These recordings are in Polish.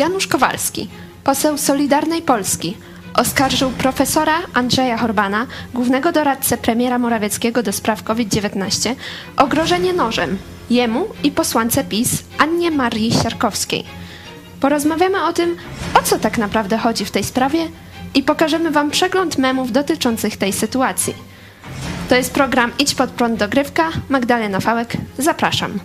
Janusz Kowalski, poseł Solidarnej Polski, oskarżył profesora Andrzeja Horbana, głównego doradcę premiera Morawieckiego do spraw COVID-19, o grożenie nożem jemu i posłance PiS Annie Marii Siarkowskiej. Porozmawiamy o tym, o co tak naprawdę chodzi w tej sprawie i pokażemy Wam przegląd memów dotyczących tej sytuacji. To jest program Idź pod prąd dogrywka. Magdalena Fałek, zapraszam.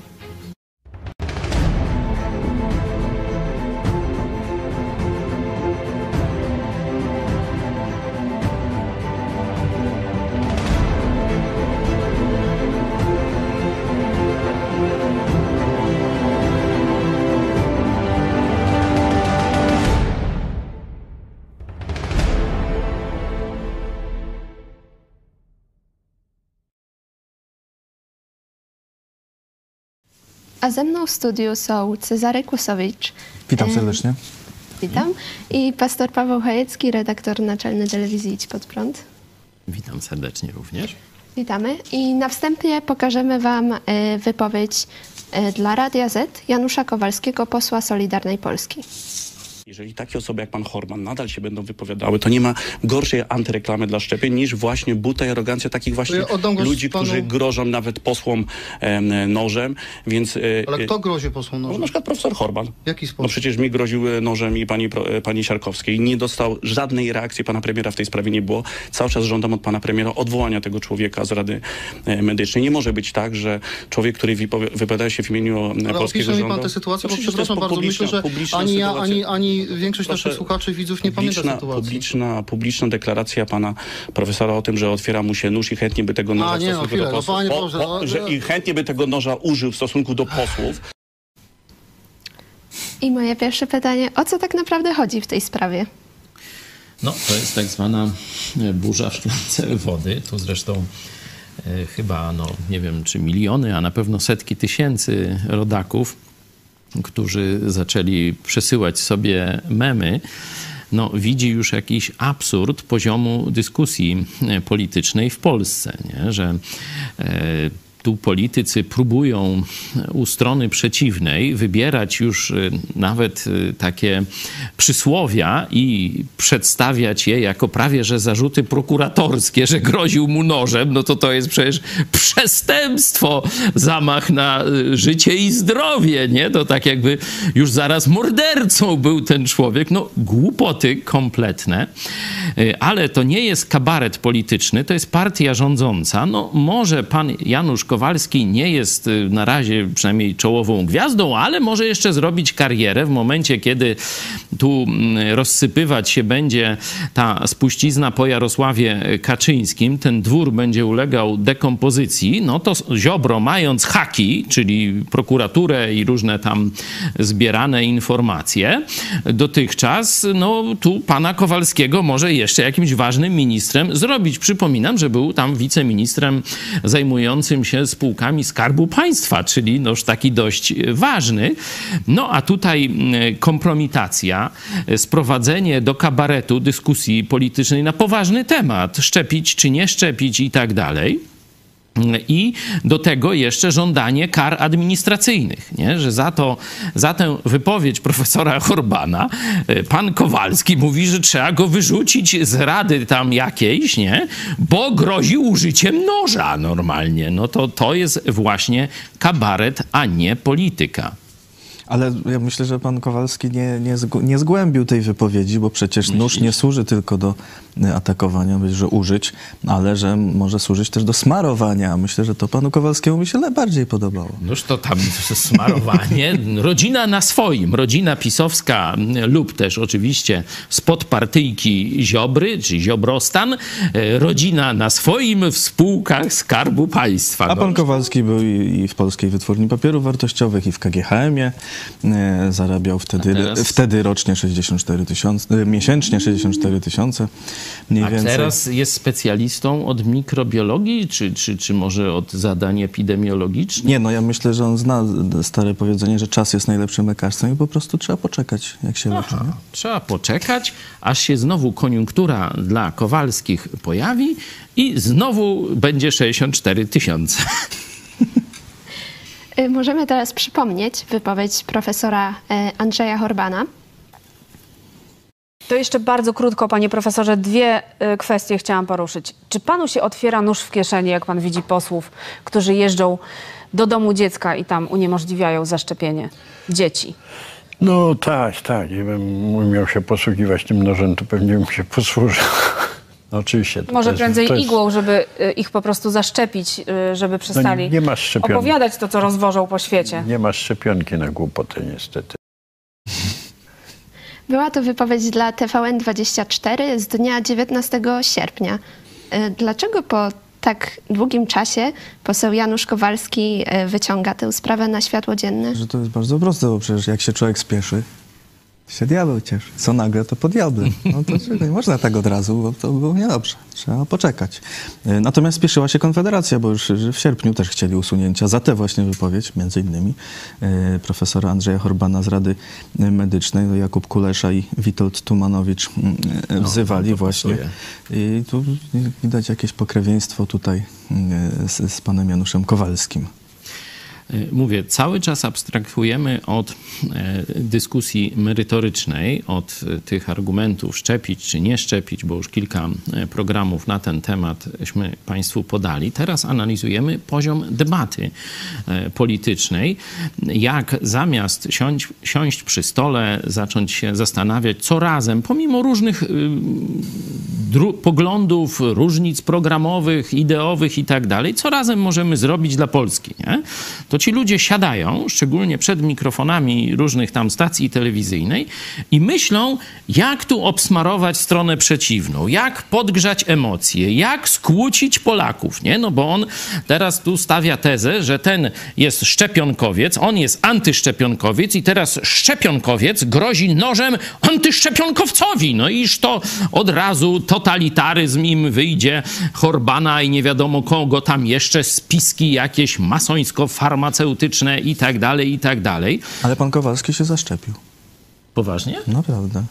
A ze mną w studiu są Cezary Kłusowicz. Witam Em, serdecznie. Witam. I pastor Paweł Chojecki, redaktor naczelny telewizji Idź Pod Prąd. Witam serdecznie również. Witamy. I na wstępie pokażemy Wam e, wypowiedź e, dla Radia Z Janusza Kowalskiego, posła Solidarnej Polski. Jeżeli takie osoby jak pan Horman nadal się będą wypowiadały, to nie ma gorszej antyreklamy dla szczepień niż właśnie buta i arogancja takich właśnie ja ludzi, panu- którzy grożą nawet posłom em, nożem, więc... e, Ale e, kto grozi posłom no, nożem? na przykład profesor Horban. W jaki No sposób? przecież mi groził e, nożem i pani, e, pani Siarkowskiej. Nie dostał żadnej reakcji pana premiera w tej sprawie nie było. Cały czas żądam od pana premiera odwołania tego człowieka z Rady e, Medycznej. Nie może być tak, że człowiek, który wypowi- wypowiada się w imieniu e, Ale polskiego rządu... pan tę sytuację, No bo przepraszam bardzo, myślę, że ani ja, sytuacja. ani, ani większość Proszę, naszych słuchaczy, widzów nie pamięta publiczna, sytuacji. publiczna, publiczna deklaracja pana profesora o tym, że otwiera mu się nóż i chętnie by tego noża A, nie, w no, stosunku chwilę, do no, posłów. panie o, Boże, o, no, że no. I chętnie by tego noża użył w stosunku do posłów. I moje pierwsze pytanie, o co tak naprawdę chodzi w tej sprawie? No, to jest tak zwana e, burza w szklance wody. Tu zresztą e, chyba, no nie wiem, czy miliony, a na pewno setki tysięcy rodaków, którzy zaczęli przesyłać sobie memy, no, widzi już jakiś absurd poziomu dyskusji e, politycznej w Polsce, nie? że e, tu politycy próbują u strony przeciwnej wybierać już y, nawet y, takie przysłowia i przedstawiać je jako prawie że zarzuty prokuratorskie, że groził mu nożem, no to to jest przecież przestępstwo, zamach na y, życie i zdrowie, nie? To tak jakby już zaraz mordercą był ten człowiek. No głupoty kompletne, ale to nie jest kabaret polityczny, to jest partia rządząca. No może pan Janusz Kowalski nie jest y, na razie przynajmniej czołową gwiazdą, ale może jeszcze zrobić karierę w momencie, kiedy tu mm, rozsypywać się będzie ta spuścizna po Jarosławie Kaczyńskim, ten dwór będzie ulegał dekompozycji, no to Ziobro mając haki, czyli prokuraturę i różne tam zbierane informacje, dotychczas, no tu pana Kowalskiego może jeszcze jakimś ważnym ministrem zrobić. Przypominam, że był tam wiceministrem zajmującym się spółkami Skarbu Państwa, czyli noż taki dość ważny. No a tutaj kompromitacja, e, sprowadzenie do kabaretu dyskusji politycznej na poważny temat, szczepić czy nie szczepić i tak dalej. I do tego jeszcze żądanie kar administracyjnych, nie? że za, to, za tę wypowiedź profesora Horbana e, pan Kowalski mówi, że trzeba go wyrzucić z rady tam jakiejś, nie? bo grozi użyciem noża normalnie. No to to jest właśnie kabaret, a nie polityka. Ale ja myślę, że pan Kowalski nie, nie, nie zgłębił tej wypowiedzi, bo przecież nóż nie służy tylko do y, atakowania, że użyć, ale że może służyć też do smarowania. Myślę, że to panu Kowalskiemu mi się bardziej podobało. Noż to tam smarowanie. Rodzina na swoim, rodzina pisowska mm, lub też oczywiście spod partyjki Ziobry, czy Ziobrostan, e, rodzina na swoim w spółkach Skarbu Państwa. A pan No, Kowalski był i, i w Polskiej Wytwórni Papierów Wartościowych, i w KGHM-ie. E, zarabiał wtedy, wtedy rocznie 64 tysiące, miesięcznie 64 tysiące mniej A więcej. teraz jest specjalistą od mikrobiologii, czy, czy, czy może od zadań epidemiologicznych? Nie, no ja myślę, że on zna stare powiedzenie, że czas jest najlepszym lekarstwem i po prostu trzeba poczekać, jak się leczy. Trzeba poczekać, aż się znowu koniunktura dla Kowalskich pojawi i znowu będzie 64 tysiące. Y, Możemy teraz przypomnieć wypowiedź profesora e, Andrzeja Horbana. To jeszcze bardzo krótko, panie profesorze, dwie y, kwestie chciałam poruszyć. Czy panu się otwiera nóż w kieszeni, jak pan widzi posłów, którzy jeżdżą do domu dziecka i tam uniemożliwiają zaszczepienie dzieci? No tak, tak. Gdybym umiał się posługiwać tym nożem, to pewnie bym się posłużył. No, oczywiście. to Może jest- prędzej jest- igłą, żeby y, ich po prostu zaszczepić, y, żeby przestali nie ma szczepionki. opowiadać to, co rozwożą po świecie. Nie ma szczepionki na głupotę niestety. Była to wypowiedź dla TVN24 z dnia 19 sierpnia. E, Dlaczego po tak długim czasie poseł Janusz Kowalski wyciąga tę sprawę na światło dzienne? Że to jest bardzo proste, bo przecież jak się człowiek spieszy, się diabeł cieszy. Co nagle, to po diable. No to nie można tak od razu, bo to było niedobrze. Trzeba poczekać. E, Natomiast spieszyła się Konfederacja, bo już w sierpniu też chcieli usunięcia za tę właśnie wypowiedź, między innymi e, profesora Andrzeja Horbana z Rady Medycznej, no Jakub Kulesza i Witold Tumanowicz mm, e, wzywali to właśnie. I tu widać jakieś pokrewieństwo tutaj z, z panem Januszem Kowalskim. Y, Mówię, cały czas abstrahujemy od e, dyskusji merytorycznej, od e, tych argumentów szczepić czy nie szczepić, bo już kilka e, programów na ten tematśmy Państwu podali. Teraz analizujemy poziom debaty e, politycznej, jak zamiast siąść, siąść przy stole, zacząć się zastanawiać, co razem, pomimo różnych poglądów, różnic programowych, ideowych i tak dalej, co razem możemy zrobić dla Polski, nie? To ci ludzie siadają, szczególnie przed mikrofonami różnych tam stacji telewizyjnej i myślą, jak tu obsmarować stronę przeciwną, jak podgrzać emocje, jak skłócić Polaków, nie? No bo on teraz tu stawia tezę, że ten jest szczepionkowiec, on jest antyszczepionkowiec i teraz szczepionkowiec grozi nożem antyszczepionkowcowi. No iż to od razu totalitaryzm im wyjdzie, Horbana i nie wiadomo kogo tam jeszcze, spiski jakieś masońsko-farmaceutyczne i tak dalej, i tak dalej. Ale pan Kowalski się zaszczepił. Poważnie? Naprawdę.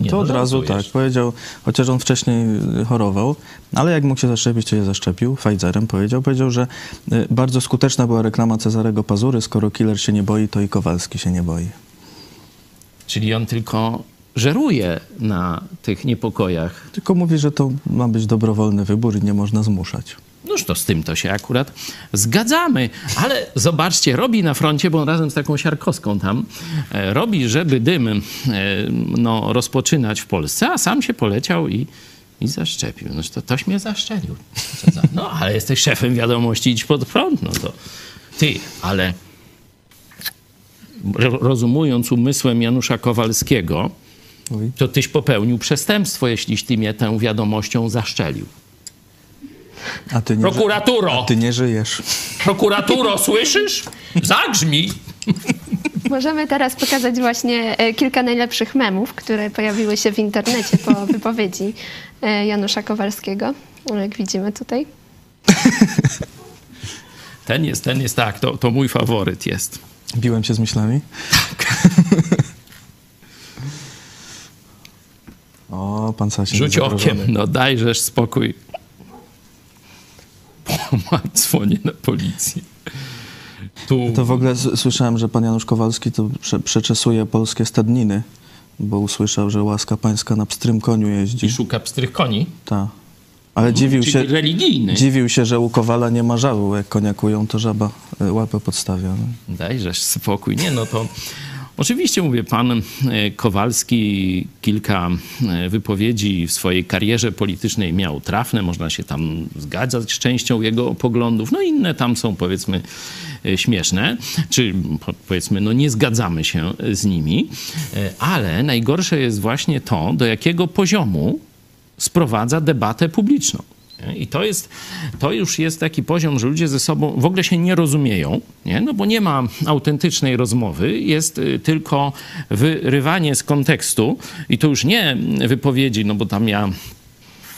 Nie, to no od razu tak powiedział, chociaż on wcześniej y, chorował, ale jak mógł się zaszczepić, to się zaszczepił. Pfizerem powiedział. Powiedział, że y, bardzo skuteczna była reklama Cezarego Pazury. Skoro killer się nie boi, to i Kowalski się nie boi. Czyli on tylko żeruje na tych niepokojach. Tylko mówi, że to ma być dobrowolny wybór i nie można zmuszać. Noż to z tym to się akurat zgadzamy. Ale zobaczcie, robi na froncie, bo on razem z taką siarkowską tam e, robi, żeby dym e, no, rozpoczynać w Polsce, a sam się poleciał i, i zaszczepił. Noż to toś mnie zaszczelił. Za- No, ale jesteś szefem wiadomości, idź pod prąd. No to ty, ale ro- rozumując umysłem Janusza Kowalskiego. To tyś popełnił przestępstwo, jeśliś ty mnie tą wiadomością zaszczelił. A ty nie, ży- Prokuraturo! a ty nie żyjesz. Prokuraturo, słyszysz? Zagrzmi! Możemy teraz pokazać właśnie e, kilka najlepszych memów, które pojawiły się w internecie po wypowiedzi e, Janusza Kowalskiego, jak widzimy tutaj. Ten jest, ten jest tak, to, to mój faworyt jest. Biłem się z myślami? Tak. pan Sasin. Rzuć okiem, no dajżesz spokój. Dzwonię na policję. Tu To w ogóle słyszałem, że pan Janusz Kowalski to prze, przeczesuje polskie stadniny, bo usłyszał, że łaska pańska na pstrym koniu jeździ. i szuka pstrych koni, Ta. Ale dziwił czyli się, religijny. dziwił się, że u Kowala nie ma żalu. Jak koniakują, to żaba y, łapę podstawia. No. Dajżesz spokój. Nie, no to oczywiście mówię, pan e, Kowalski kilka e, wypowiedzi w swojej karierze politycznej miał trafne, można się tam zgadzać z częścią jego poglądów, no inne tam są powiedzmy e, śmieszne, czy po- powiedzmy, no nie zgadzamy się z nimi, ale najgorsze jest właśnie to, do jakiego poziomu sprowadza debatę publiczną. I to, jest, to już jest taki poziom, że ludzie ze sobą w ogóle się nie rozumieją, nie? no bo nie ma autentycznej rozmowy, jest y, tylko wyrywanie z kontekstu i to już nie wypowiedzi, no bo tam ja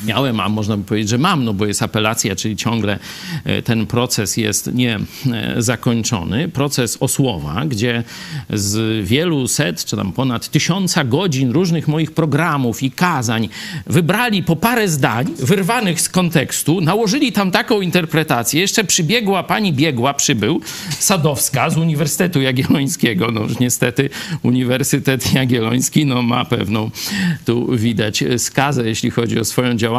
miałem, a można by powiedzieć, że mam, no bo jest apelacja, czyli ciągle e, ten proces jest nie e, zakończony. Proces Osłowa, gdzie z wielu set, czy tam ponad tysiąca godzin różnych moich programów i kazań wybrali po parę zdań wyrwanych z kontekstu, nałożyli tam taką interpretację. Jeszcze przybiegła pani biegła, przybył, Sadowska z Uniwersytetu Jagiellońskiego. No już niestety Uniwersytet Jagielloński no, ma pewną, tu widać skazę, jeśli chodzi o swoją działalność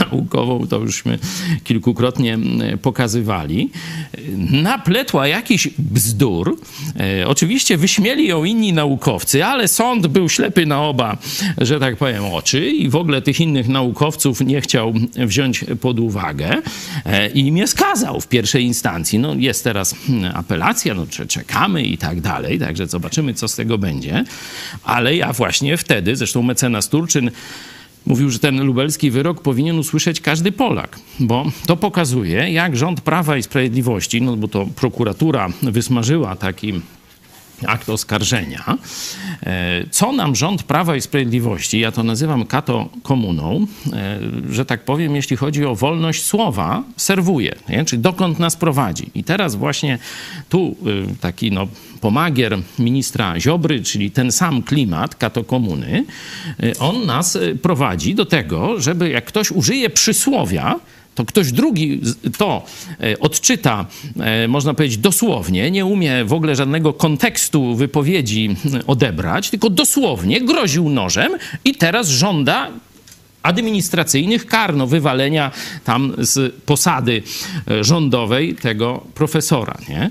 naukową, to jużśmy kilkukrotnie pokazywali. Napletła jakiś bzdur. E, Oczywiście wyśmieli ją inni naukowcy, ale sąd był ślepy na oba, że tak powiem, oczy i w ogóle tych innych naukowców nie chciał wziąć pod uwagę e, i mnie skazał w pierwszej instancji. No jest teraz apelacja, no cze- czekamy i tak dalej, także zobaczymy, co z tego będzie. Ale ja właśnie wtedy, zresztą mecenas Turczyn Mówił, że ten lubelski wyrok powinien usłyszeć każdy Polak, bo to pokazuje, jak rząd Prawa i Sprawiedliwości, no bo to prokuratura wysmażyła taki akt oskarżenia, e, co nam rząd Prawa i Sprawiedliwości, ja to nazywam kato komuną, e, że tak powiem, jeśli chodzi o wolność słowa, serwuje, nie? czyli dokąd nas prowadzi. I teraz właśnie tu y, taki no, pomagier ministra Ziobry, czyli ten sam klimat kato komuny, on nas prowadzi do tego, żeby jak ktoś użyje przysłowia, to ktoś drugi to e, odczyta, e, można powiedzieć, dosłownie, nie umie w ogóle żadnego kontekstu wypowiedzi odebrać, tylko dosłownie groził nożem i teraz żąda administracyjnych kar, no wywalenia tam z posady e, rządowej tego profesora, nie?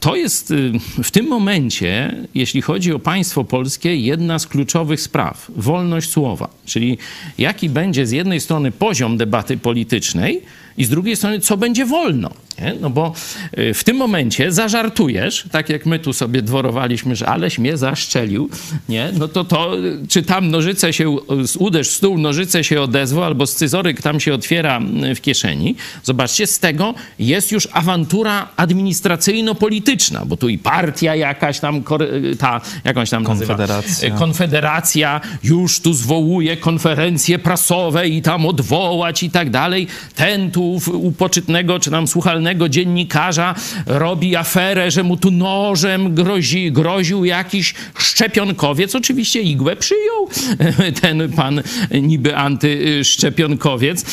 To jest y, w tym momencie, jeśli chodzi o państwo polskie, jedna z kluczowych spraw. Wolność słowa. Czyli jaki będzie z jednej strony poziom debaty politycznej i z drugiej strony, co będzie wolno. Nie? No bo y, w tym momencie zażartujesz, tak jak my tu sobie dworowaliśmy, że aleś mnie zaszczelił, nie? no to to, czy tam nożyce się, uderz stół, nożyce się odezwą, albo scyzoryk tam się otwiera w kieszeni. Zobaczcie, z tego jest już awantura administracyjno-polityczna, bo tu i partia jakaś tam, y, ta, jakąś tam nazywa? Konfederacja. Y, Konfederacja już tu zwołuje konferencje prasowe i tam odwołać i tak dalej. Ten tu u poczytnego czy tam słuchalnego dziennikarza robi aferę, że mu tu nożem grozi, groził jakiś szczepionkowiec. Oczywiście igłę przyjął ten pan niby antyszczepionkowiec.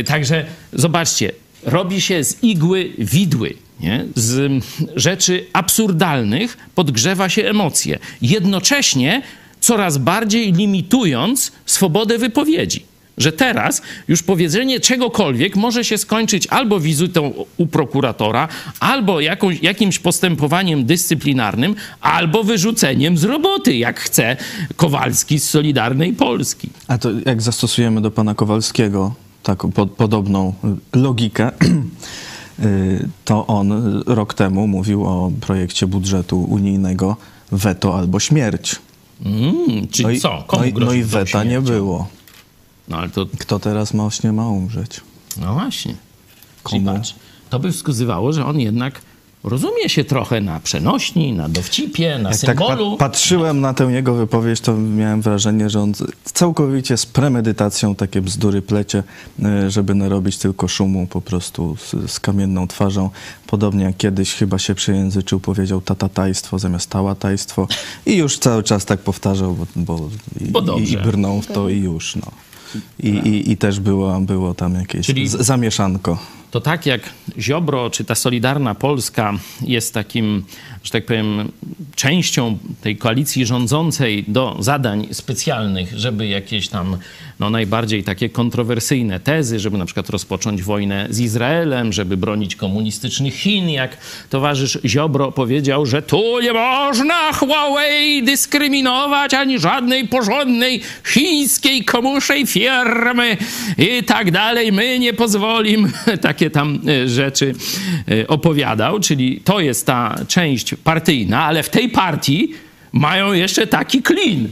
Y, Także zobaczcie, robi się z igły widły. Nie? Z rzeczy absurdalnych podgrzewa się emocje. Jednocześnie coraz bardziej limitując swobodę wypowiedzi. Że teraz już powiedzenie czegokolwiek może się skończyć albo wizytą u prokuratora, albo jakąś, jakimś postępowaniem dyscyplinarnym, albo wyrzuceniem z roboty, jak chce Kowalski z Solidarnej Polski. A to jak zastosujemy do pana Kowalskiego taką po, podobną logikę, y, to on rok temu mówił o projekcie budżetu unijnego weto albo śmierć. Mm, czyli No i, co? Komu no i, no i weta nie było. No ale to Kto teraz właśnie ma umrzeć? No właśnie. Komu? patrz, to by wskazywało, że on jednak rozumie się trochę na przenośni, na dowcipie, na Jak tak pa- symbolu. patrzyłem na tę jego wypowiedź, to miałem wrażenie, że on całkowicie z premedytacją takie bzdury plecie, y, żeby narobić tylko szumu po prostu z, z kamienną twarzą. Podobnie jak kiedyś chyba się przejęzyczył, powiedział tatatajstwo zamiast tałatajstwo i już cały czas tak powtarzał, bo, bo, i, Bo i, i brnął w to i już. No. I, i, I też było, było tam jakieś Czyli- zamieszanko. To tak jak Ziobro czy ta Solidarna Polska jest takim, że tak powiem, częścią tej koalicji rządzącej do zadań specjalnych, żeby jakieś tam no, najbardziej takie kontrowersyjne tezy, żeby na przykład rozpocząć wojnę z Izraelem, żeby bronić komunistycznych Chin, jak towarzysz Ziobro powiedział, że tu nie można Huawei dyskryminować ani żadnej porządnej chińskiej komuszej firmy i tak dalej. My nie pozwolimy. Takie tam e, rzeczy e, opowiadał, czyli to jest ta część partyjna, ale w tej partii mają jeszcze taki klin.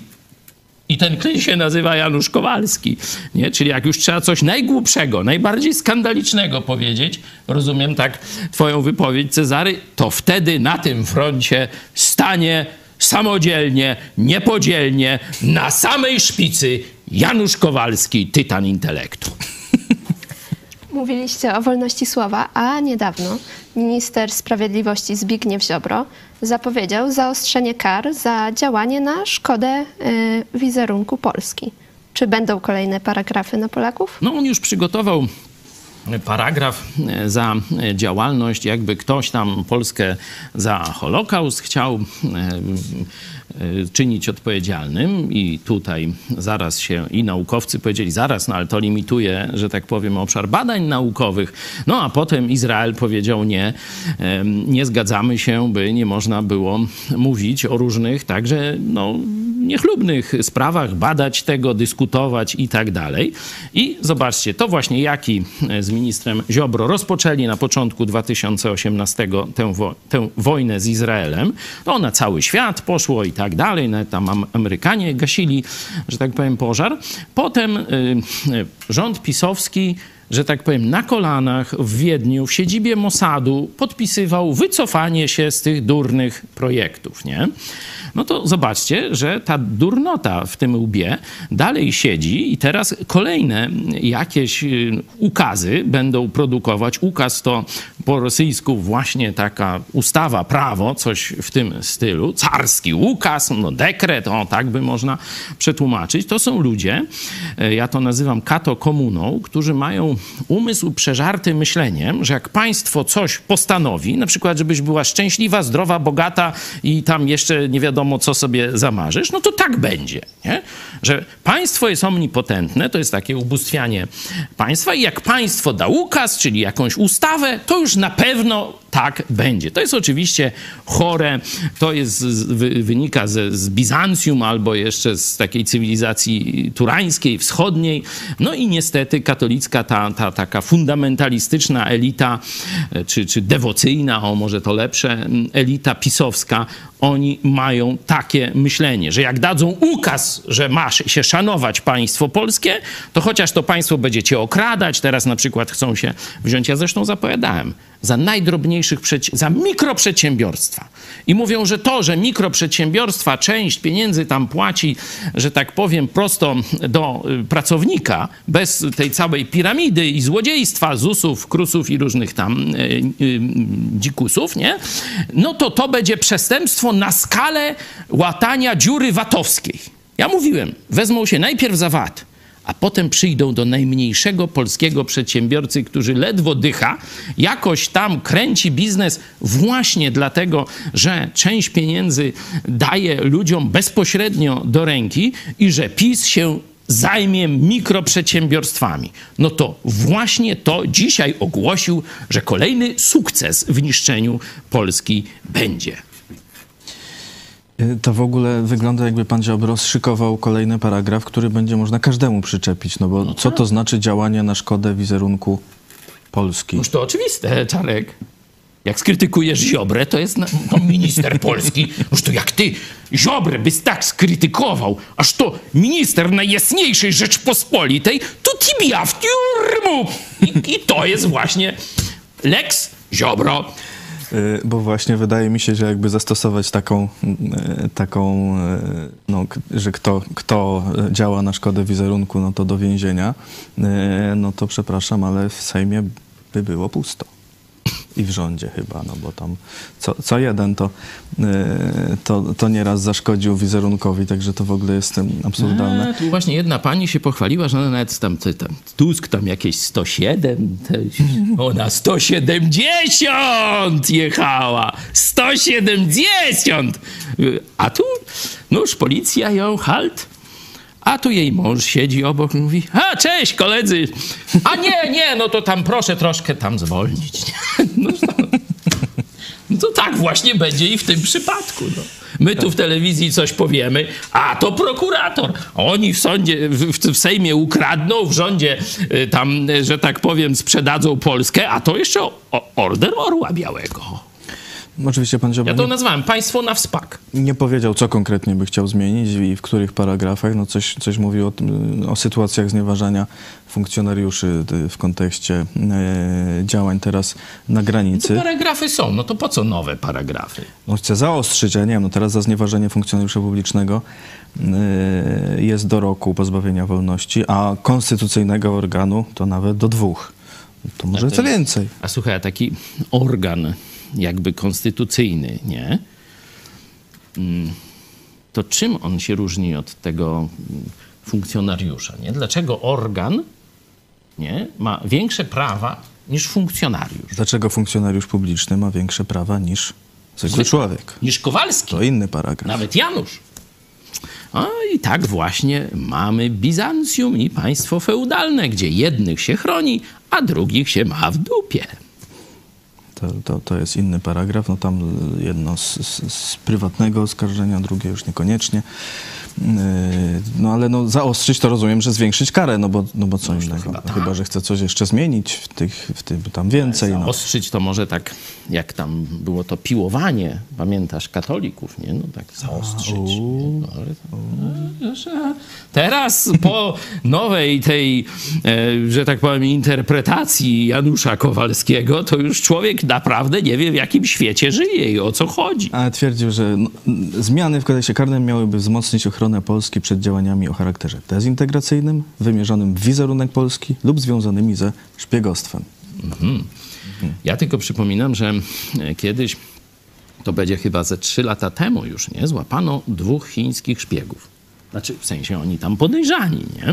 I ten klin się nazywa Janusz Kowalski. Nie? Czyli jak już trzeba coś najgłupszego, najbardziej skandalicznego powiedzieć, rozumiem tak twoją wypowiedź, Cezary, to wtedy na tym froncie stanie samodzielnie, niepodzielnie, na samej szpicy Janusz Kowalski, tytan intelektu. Mówiliście o wolności słowa, a niedawno minister sprawiedliwości Zbigniew Ziobro zapowiedział zaostrzenie kar za działanie na szkodę y, wizerunku Polski. Czy będą kolejne paragrafy na Polaków? No on już przygotował paragraf e, za działalność, jakby ktoś tam Polskę za Holokaust chciał e, czynić odpowiedzialnym i tutaj zaraz się i naukowcy powiedzieli zaraz, no ale to limituje, że tak powiem, obszar badań naukowych. No a potem Izrael powiedział nie, nie zgadzamy się, by nie można było mówić o różnych także no, niechlubnych sprawach, badać tego, dyskutować i tak dalej. I zobaczcie, to właśnie Jaki z ministrem Ziobro rozpoczęli na początku 2018 tę, wo- tę wojnę z Izraelem. No na cały świat poszło i tak dalej, nawet tam Am- Amerykanie gasili, że tak powiem, pożar. Potem y, y, rząd pisowski że tak powiem, na kolanach w Wiedniu, w siedzibie Mossadu podpisywał wycofanie się z tych durnych projektów, nie? No to zobaczcie, że ta durnota w tym łbie dalej siedzi i teraz kolejne jakieś y, ukazy będą produkować. Ukaz to po rosyjsku właśnie taka ustawa, prawo, coś w tym stylu. Carski ukaz, no dekret, o tak by można przetłumaczyć. To są ludzie, e, ja to nazywam kato-komuną, którzy mają umysł przeżarty myśleniem, że jak państwo coś postanowi, na przykład żebyś była szczęśliwa, zdrowa, bogata i tam jeszcze nie wiadomo co sobie zamarzysz, no to tak będzie, nie? Że państwo jest omnipotentne, to jest takie ubóstwianie państwa i jak państwo da ukaz, czyli jakąś ustawę, to już na pewno tak będzie. To jest oczywiście chore, to jest, z- wy, wynika ze, z Bizancjum albo jeszcze z takiej cywilizacji turańskiej, wschodniej. No i niestety katolicka, ta, ta taka fundamentalistyczna elita, e, czy, czy dewocyjna, o może to lepsze, m, elita pisowska, oni mają takie myślenie, że jak dadzą ukaz, że masz się szanować państwo polskie, to chociaż to państwo będzie cię okradać, teraz na przykład chcą się wziąć, ja zresztą zapowiadałem, za najdrobniejszych, za mikroprzedsiębiorstwa. I mówią, że to, że mikroprzedsiębiorstwa część pieniędzy tam płaci, że tak powiem, prosto do y, pracownika, bez tej całej piramidy i złodziejstwa, ZUS-ów, KRUS-ów i różnych tam y, y, dzikusów, nie? No to to będzie przestępstwo na skalę łatania dziury VAT-owskiej. Ja mówiłem, wezmą się najpierw za VAT, a potem przyjdą do najmniejszego polskiego przedsiębiorcy, który ledwo dycha, jakoś tam kręci biznes właśnie dlatego, że część pieniędzy daje ludziom bezpośrednio do ręki i że PiS się zajmie mikroprzedsiębiorstwami. No to właśnie to dzisiaj ogłosił, że kolejny sukces w niszczeniu Polski będzie. Y, To w ogóle wygląda jakby pan Ziobro szykował kolejny paragraf, który będzie można każdemu przyczepić, no bo co to znaczy działanie na szkodę wizerunku Polski? Noż to oczywiste, Czarek. Jak skrytykujesz Ziobrę, to jest na, to minister polski. Noż to jak ty Ziobrę byś tak skrytykował, aż to minister najjasniejszej Rzeczpospolitej, to tibia w tiurmu. I, I to jest właśnie Lex Ziobro. Y, Bo właśnie wydaje mi się, że jakby zastosować taką, y, taką y, no, że kto, kto działa na szkodę wizerunku, no to do więzienia, no to przepraszam, ale w Sejmie by było pusto. I w rządzie chyba, no bo tam co, co jeden to, y, to, to nieraz zaszkodził wizerunkowi, także to w ogóle jest em, absurdalne. A, tu właśnie jedna pani się pochwaliła, że ona nawet tam, tam Tusk tam jakieś 107, te, ona 170 jechała, 170! A tu, noż policja ją, halt, a tu jej mąż siedzi obok i mówi, a cześć koledzy, a nie, nie, no to tam proszę troszkę tam zwolnić. No, no to tak właśnie będzie i w tym przypadku. No. My tu w telewizji coś powiemy, a to prokurator. Oni w sądzie, w, w, Sejmie ukradną, w rządzie y, tam, y, że tak powiem, sprzedadzą Polskę, a to jeszcze o, order Orła Białego. Oczywiście pan Ziobro Ja to nie, nazwałem państwo na wspak. nie powiedział, co konkretnie by chciał zmienić i w których paragrafach. No coś, coś mówił o, tym, o sytuacjach znieważania funkcjonariuszy y, w kontekście e, działań teraz na To granicy. paragrafy są, no to po co nowe paragrafy? On chce zaostrzyć, a nie wiem, no teraz za znieważenie funkcjonariusza publicznego y, jest do roku pozbawienia wolności, a konstytucyjnego organu to nawet do dwóch. To może co więcej. A słuchaj, a taki organ jakby konstytucyjny, nie? Mm, To czym on się różni od tego mm, funkcjonariusza, nie? Dlaczego organ, nie, ma większe prawa niż funkcjonariusz? Dlaczego funkcjonariusz publiczny ma większe prawa niż zwykły człowiek? Niż Kowalski, To inny paragraf. nawet Janusz. No i tak właśnie mamy Bizancjum i państwo feudalne, gdzie jednych się chroni, a drugich się ma w dupie. To, to, to jest inny paragraf. No tam jedno z, z, z prywatnego oskarżenia, drugie już niekoniecznie. No ale no, zaostrzyć to rozumiem, że zwiększyć karę, no bo, no bo co innego. chyba tak. Chyba, że chce coś jeszcze zmienić w tych, w tym tam więcej. No. Zaostrzyć to może tak, jak tam było to piłowanie, pamiętasz, katolików, nie? No tak zaostrzyć. No, ale no, a Teraz po nowej tej, e, że tak powiem, interpretacji Janusza Kowalskiego, to już człowiek naprawdę nie wie, w jakim świecie żyje i o co chodzi. Ale twierdził, że no, zmiany w kodeksie karnym miałyby wzmocnić ochronę Polski przed działaniami o charakterze dezintegracyjnym, wymierzonym w wizerunek Polski lub związanymi ze szpiegostwem. Ja tylko przypominam, że e, kiedyś, to będzie chyba ze trzy lata temu już, nie? Złapano dwóch chińskich szpiegów. Znaczy, w sensie oni tam podejrzani, nie?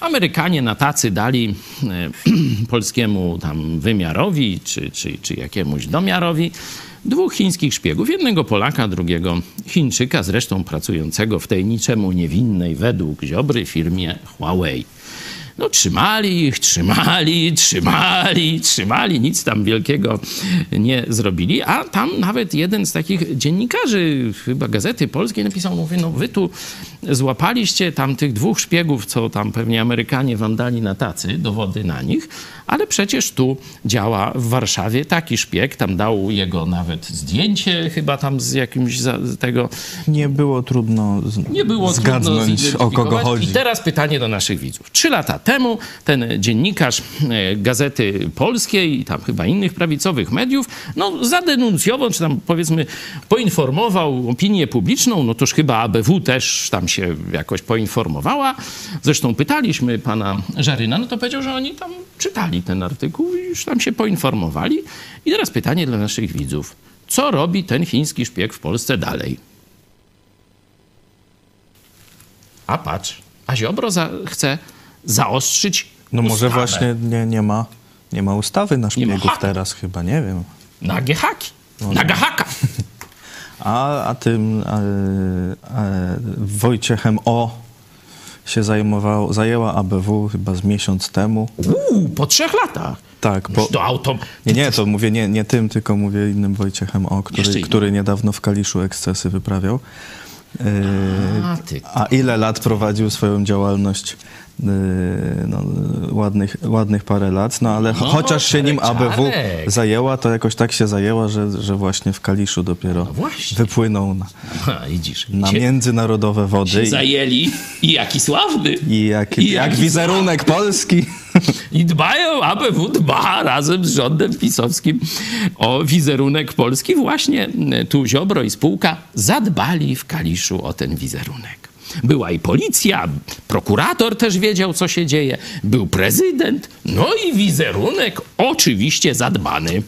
Amerykanie na tacy dali e, polskiemu tam wymiarowi, czy, czy, czy jakiemuś domiarowi, dwóch chińskich szpiegów. Jednego Polaka, drugiego Chińczyka, zresztą pracującego w tej niczemu niewinnej według Ziobry firmie Huawei. No trzymali ich, trzymali, trzymali, trzymali, nic tam wielkiego nie zrobili, a tam nawet jeden z takich dziennikarzy, chyba Gazety Polskiej napisał, mówi, no wy tu złapaliście tam tych dwóch szpiegów, co tam pewnie Amerykanie wam dali na tacy, dowody na nich, ale przecież tu działa w Warszawie taki szpieg, tam dał jego nawet zdjęcie chyba tam z jakimś za, z tego Nie było trudno z, nie było trudno zgadnąć, o kogo chodzi. I teraz pytanie do naszych widzów. Trzy lata temu ten dziennikarz e, Gazety Polskiej i tam chyba innych prawicowych mediów, no zadenuncjował, czy tam powiedzmy poinformował opinię publiczną, no toż chyba ABW też tam się jakoś poinformowała. Zresztą pytaliśmy pana Żaryna, no to powiedział, że oni tam czytali ten artykuł i już tam się poinformowali. I teraz pytanie dla naszych widzów. Co robi ten chiński szpieg w Polsce dalej? A patrz, a Ziobro za, chce zaostrzyć No może ustawę właśnie nie, nie, ma, nie ma ustawy na ma szpiegów teraz chyba, nie wiem. na gehaki, No na gahaka. A, a tym e, e, Wojciechem O się zajmował, zajęła ABW chyba z miesiąc temu. Uuu, po trzech latach. Tak, bo... Auto... Nie, nie, to mówię nie, nie tym, tylko mówię innym Wojciechem O, który, który niedawno w Kaliszu ekscesy wyprawiał. E, A, ty. A ile lat prowadził swoją działalność? Yy, No, ładnych, ładnych parę lat, no ale No, chociaż się nim ABW czarek. zajęła, to jakoś tak się zajęła, że, że właśnie w Kaliszu dopiero No wypłynął na, widzisz. na międzynarodowe wody. się I, zajęli i jaki sławny. i jak, i jak wizerunek Polski. I dbają, ABW dba razem z rządem pisowskim o wizerunek Polski. Właśnie tu Ziobro i spółka zadbali w Kaliszu o ten wizerunek. Była i policja, prokurator też wiedział, co się dzieje, był prezydent, no i wizerunek oczywiście zadbany.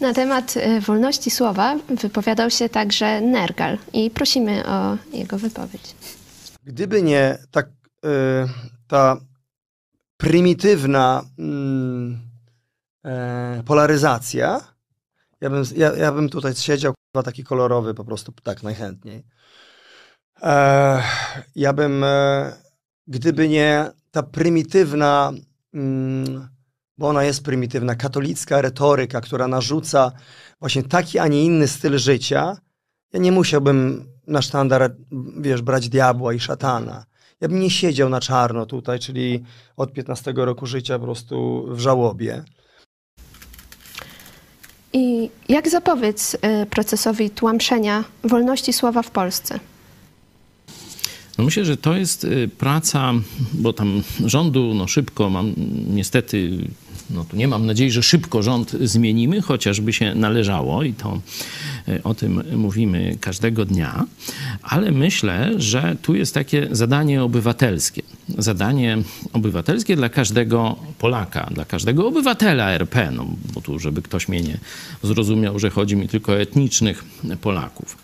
Na temat y, wolności słowa wypowiadał się także Nergal i prosimy o jego wypowiedź. Gdyby nie tak, ta prymitywna mm, e, polaryzacja, ja bym, ja, ja bym tutaj siedział taki kolorowy po prostu tak najchętniej. E, ja bym, e, gdyby nie ta prymitywna, mm, bo ona jest prymitywna, katolicka retoryka, która narzuca właśnie taki, a nie inny styl życia, ja nie musiałbym na sztandar, wiesz, brać diabła i szatana. Ja bym nie siedział na czarno tutaj, czyli od 15 roku życia po prostu w żałobie. I jak zapobiec y, procesowi tłamszenia wolności słowa w Polsce? No myślę, że to jest y, praca, bo tam rządu no szybko mam niestety, no tu nie mam nadziei, że szybko rząd zmienimy, chociażby się należało i to y, o tym mówimy każdego dnia, ale myślę, że tu jest takie zadanie obywatelskie. Zadanie obywatelskie dla każdego Polaka, dla każdego obywatela RP, no bo tu, żeby ktoś mnie nie zrozumiał, że chodzi mi tylko o etnicznych Polaków.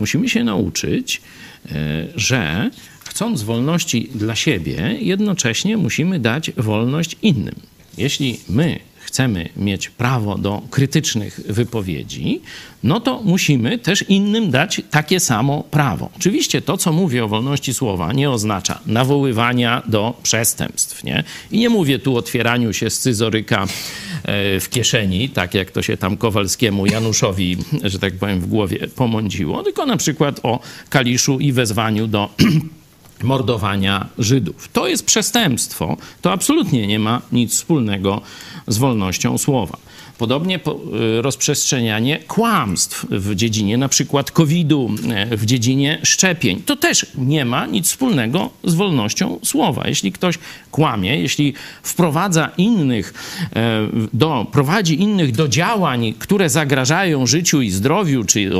Musimy się nauczyć, e, że chcąc wolności dla siebie, jednocześnie musimy dać wolność innym. Jeśli my chcemy mieć prawo do krytycznych wypowiedzi, no to musimy też innym dać takie samo prawo. Oczywiście to, co mówię o wolności słowa, nie oznacza nawoływania do przestępstw. Nie? I nie mówię tu o otwieraniu się scyzoryka e, w kieszeni, tak jak to się tam Kowalskiemu, Januszowi, że tak powiem, w głowie pomądziło, tylko na przykład o kaliszu i wezwaniu do mordowania Żydów. To jest przestępstwo. To absolutnie nie ma nic wspólnego z wolnością słowa. Podobnie po, y, rozprzestrzenianie kłamstw w dziedzinie na przykład COVID-u, y, w dziedzinie szczepień. To też nie ma nic wspólnego z wolnością słowa. Jeśli ktoś kłamie, jeśli wprowadza innych y, do, prowadzi innych do działań, które zagrażają życiu i zdrowiu, czy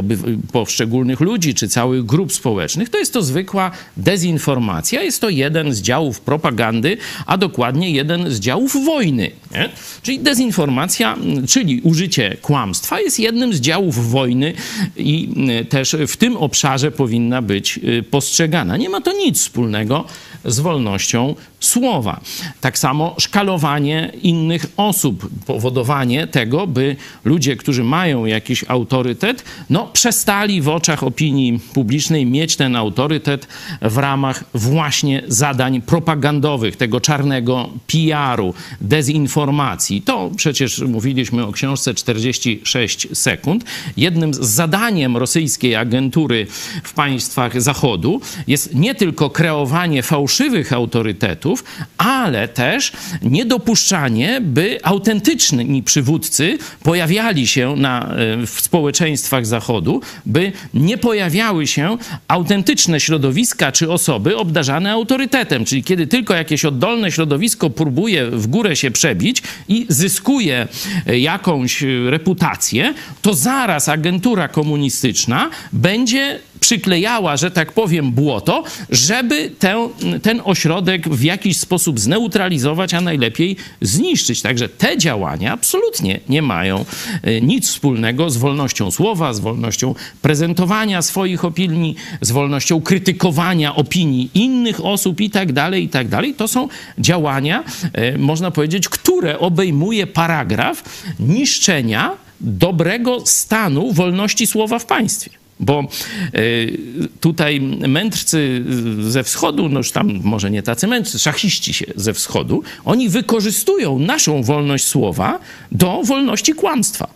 poszczególnych ludzi, czy całych grup społecznych, to jest to zwykła dezinformacja. Jest to jeden z działów propagandy, a dokładnie jeden z działów wojny. Nie? Czyli dezinformacja, czyli użycie kłamstwa jest jednym z działów wojny i y, też w tym obszarze powinna być y, postrzegana. Nie ma to nic wspólnego z wolnością słowa. Tak samo szkalowanie innych osób, powodowanie tego, by ludzie, którzy mają jakiś autorytet, no przestali w oczach opinii publicznej mieć ten autorytet w ramach właśnie zadań propagandowych, tego czarnego PR-u, dezinformacji. To przecież mówiliśmy o książce 46 sekund. Jednym z zadaniem rosyjskiej agentury w państwach Zachodu jest nie tylko kreowanie fałszywych autorytetów, ale też niedopuszczanie, by autentyczni przywódcy pojawiali się na, e, w społeczeństwach Zachodu, by nie pojawiały się autentyczne środowiska czy osoby obdarzane autorytetem. Czyli kiedy tylko jakieś oddolne środowisko próbuje w górę się przebić i zyskuje e, jakąś e, reputację, to zaraz agentura komunistyczna będzie przyklejała, że tak powiem, błoto, żeby tę, ten ośrodek w jakiś sposób zneutralizować, a najlepiej zniszczyć. Także te działania absolutnie nie mają e, nic wspólnego z wolnością słowa, z wolnością prezentowania swoich opinii, z wolnością krytykowania opinii innych osób i tak dalej, i tak dalej. To są działania, e, można powiedzieć, które obejmuje paragraf niszczenia dobrego stanu wolności słowa w państwie. Bo y, tutaj mędrcy ze wschodu, no już tam może nie tacy mędrcy, szachiści się ze wschodu, oni wykorzystują naszą wolność słowa do wolności kłamstwa.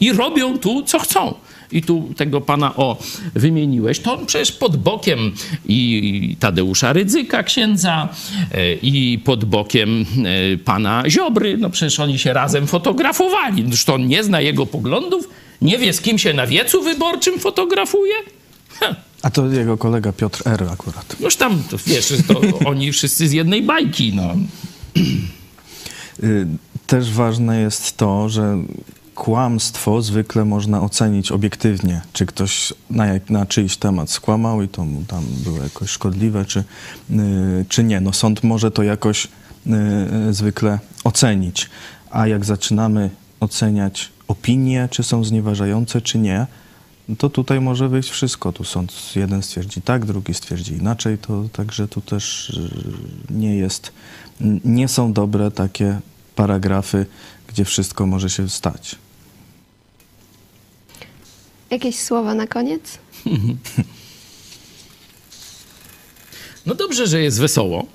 I robią tu, co chcą. I tu tego pana o wymieniłeś, to on przecież pod bokiem i Tadeusza Rydzyka, księdza, e, i pod bokiem pana Ziobry, no przecież oni się razem fotografowali. Zresztą on nie zna jego poglądów, nie wie z kim się na wiecu wyborczym fotografuje. Ha. A to jego kolega Piotr R. akurat. Już tam, to, wiesz, to oni wszyscy z jednej bajki, no. Y, Też ważne jest to, że kłamstwo zwykle można ocenić obiektywnie, czy ktoś na, jak, na czyjś temat skłamał i to mu tam było jakoś szkodliwe, czy, y, czy nie. No sąd może to jakoś y, y, zwykle ocenić. A jak zaczynamy oceniać opinie, czy są znieważające, czy nie, no to tutaj może wyjść wszystko. Tu sąd jeden stwierdzi tak, drugi stwierdzi inaczej, to także tu też y, nie jest, nie są dobre takie paragrafy, gdzie wszystko może się stać. Jakieś słowa na koniec? No dobrze, że jest wesoło,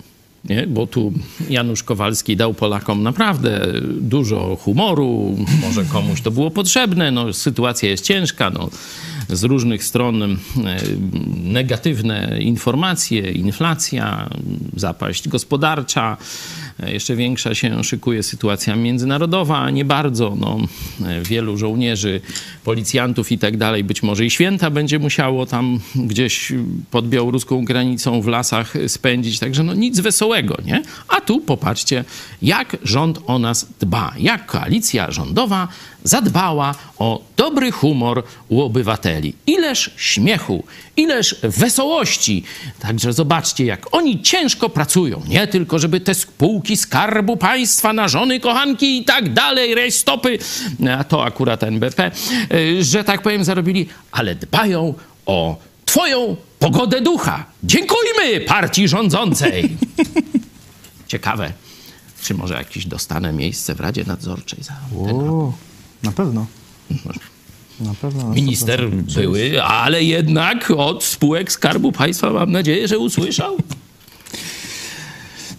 nie? bo tu Janusz Kowalski dał Polakom naprawdę dużo humoru, może komuś to było potrzebne, no, sytuacja jest ciężka, no, z różnych stron e, negatywne informacje, inflacja, zapaść gospodarcza, Jeszcze większa się szykuje sytuacja międzynarodowa, a nie bardzo. No, e, wielu żołnierzy, policjantów i tak dalej, być może i święta będzie musiało tam gdzieś pod białoruską granicą w lasach spędzić. Także no nic wesołego, nie? A tu popatrzcie, jak rząd o nas dba, jak koalicja rządowa zadbała o dobry humor u obywateli. Ileż śmiechu, ileż wesołości. Także zobaczcie, jak oni ciężko pracują. Nie tylko, żeby te spółki skarbu państwa na żony, kochanki i tak dalej, rejstopy, a to akurat NBP, y, że tak powiem, zarobili, ale dbają o twoją pogodę ducha. Dziękujmy partii rządzącej. Ciekawe, czy może jakieś dostanę miejsce w Radzie Nadzorczej za. O, na pewno. Na pewno. na Minister 100%. były, ale jednak od spółek Skarbu Państwa mam nadzieję, że usłyszał.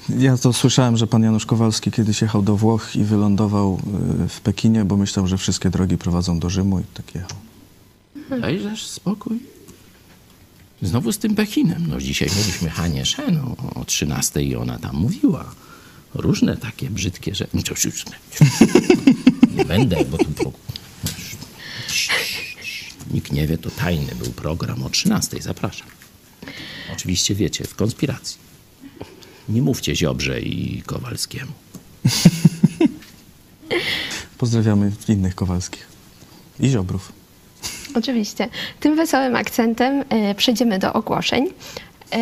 Ja to słyszałem, że pan Janusz Kowalski kiedyś jechał do Włoch i wylądował y, w Pekinie, bo myślał, że wszystkie drogi prowadzą do Rzymu i tak jechał. Dajżesz spokój. Znowu z tym Pekinem. No dzisiaj mieliśmy Hanię Shen o, o 13 i ona tam mówiła. Różne takie brzydkie rzeczy. No, Nie będę, bo tu... Pro... Nikt nie wie, to tajny był program o 13. Zapraszam. Oczywiście wiecie, w konspiracji. Nie mówcie Ziobrze i Kowalskiemu. Pozdrawiamy innych Kowalskich. I Ziobrów. Oczywiście. Tym wesołym akcentem e, przejdziemy do ogłoszeń. E,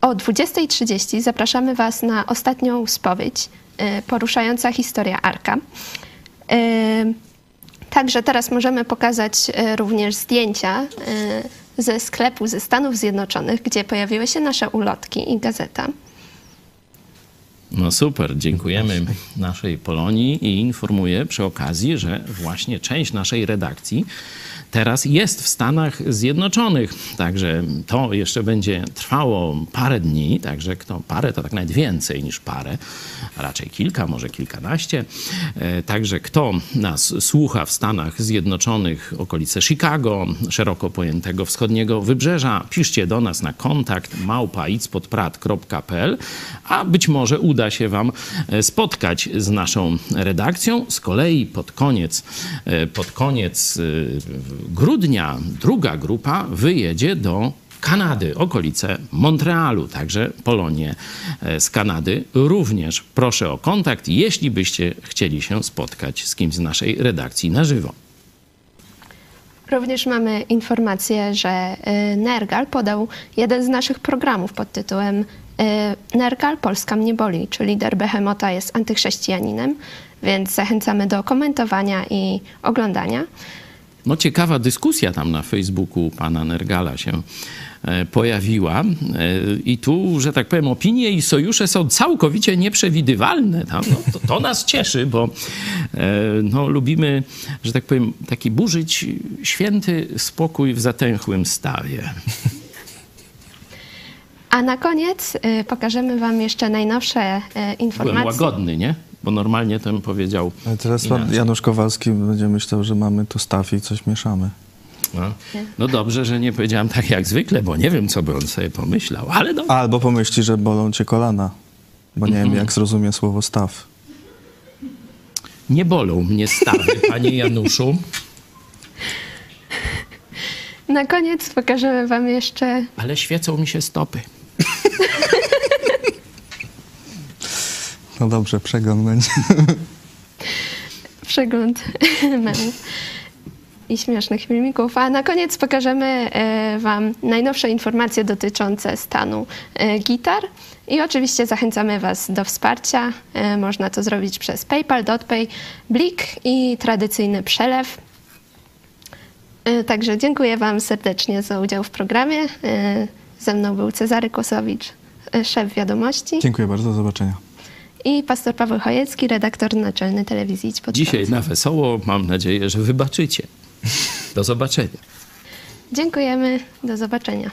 o 20.30 zapraszamy Was na ostatnią spowiedź e, poruszająca historia Arka. Także teraz możemy pokazać również zdjęcia ze sklepu ze Stanów Zjednoczonych, gdzie pojawiły się nasze ulotki i gazeta. No super, dziękujemy naszej Polonii i informuję przy okazji, że właśnie część naszej redakcji teraz jest w Stanach Zjednoczonych. Także to jeszcze będzie trwało parę dni, także kto parę to tak nawet więcej niż parę, a raczej kilka, może kilkanaście. E, Także kto nas słucha w Stanach Zjednoczonych, okolice Chicago, szeroko pojętego wschodniego wybrzeża, piszcie do nas na kontakt małpa.icpodprat.pl, a być może uda się wam e, spotkać z naszą redakcją. Z kolei pod koniec, e, pod koniec e, grudnia druga grupa wyjedzie do Kanady, okolice Montrealu, także Polonie z Kanady. Również proszę o kontakt, jeśli byście chcieli się spotkać z kimś z naszej redakcji na żywo. Również mamy informację, że Nergal podał jeden z naszych programów pod tytułem Nergal Polska mnie boli, czyli lider Behemota jest antychrześcijaninem, więc zachęcamy do komentowania i oglądania. No ciekawa dyskusja tam na Facebooku pana Nergala się e, pojawiła E, i tu, że tak powiem, opinie i sojusze są całkowicie nieprzewidywalne. No, to, to nas cieszy, bo e, no, lubimy, że tak powiem, taki burzyć święty spokój w zatęchłym stawie. A na koniec y, pokażemy Wam jeszcze najnowsze y, Byłem informacje. łagodny, nie? Bo normalnie to bym powiedział Ale teraz pan inaczej. Janusz Kowalski będzie myślał, że mamy tu staw i coś mieszamy. No. no dobrze, że nie powiedziałem tak jak zwykle, bo nie wiem, co by on sobie pomyślał, ale dobrze. Albo pomyśli, że bolą cię kolana, bo nie wiem, jak zrozumie słowo staw. Nie bolą mnie stawy, panie Januszu. Na koniec pokażemy Wam jeszcze Ale świecą mi się stopy. No dobrze, przegląd będzie. przegląd memów i śmiesznych filmików. A na koniec pokażemy e, Wam najnowsze informacje dotyczące stanu e, gitar. I oczywiście zachęcamy Was do wsparcia. E, Można to zrobić przez PayPal, DotPay, Blik i tradycyjny przelew. Także dziękuję Wam serdecznie za udział w programie. Ze mną był Cezary Kłosowicz, e, szef wiadomości Dziękuję bardzo, do zobaczenia. i pastor Paweł Chojecki, redaktor naczelny telewizji Idź Pod Dzisiaj na wesoło mam nadzieję, że wybaczycie. Do zobaczenia. Dziękujemy, do zobaczenia.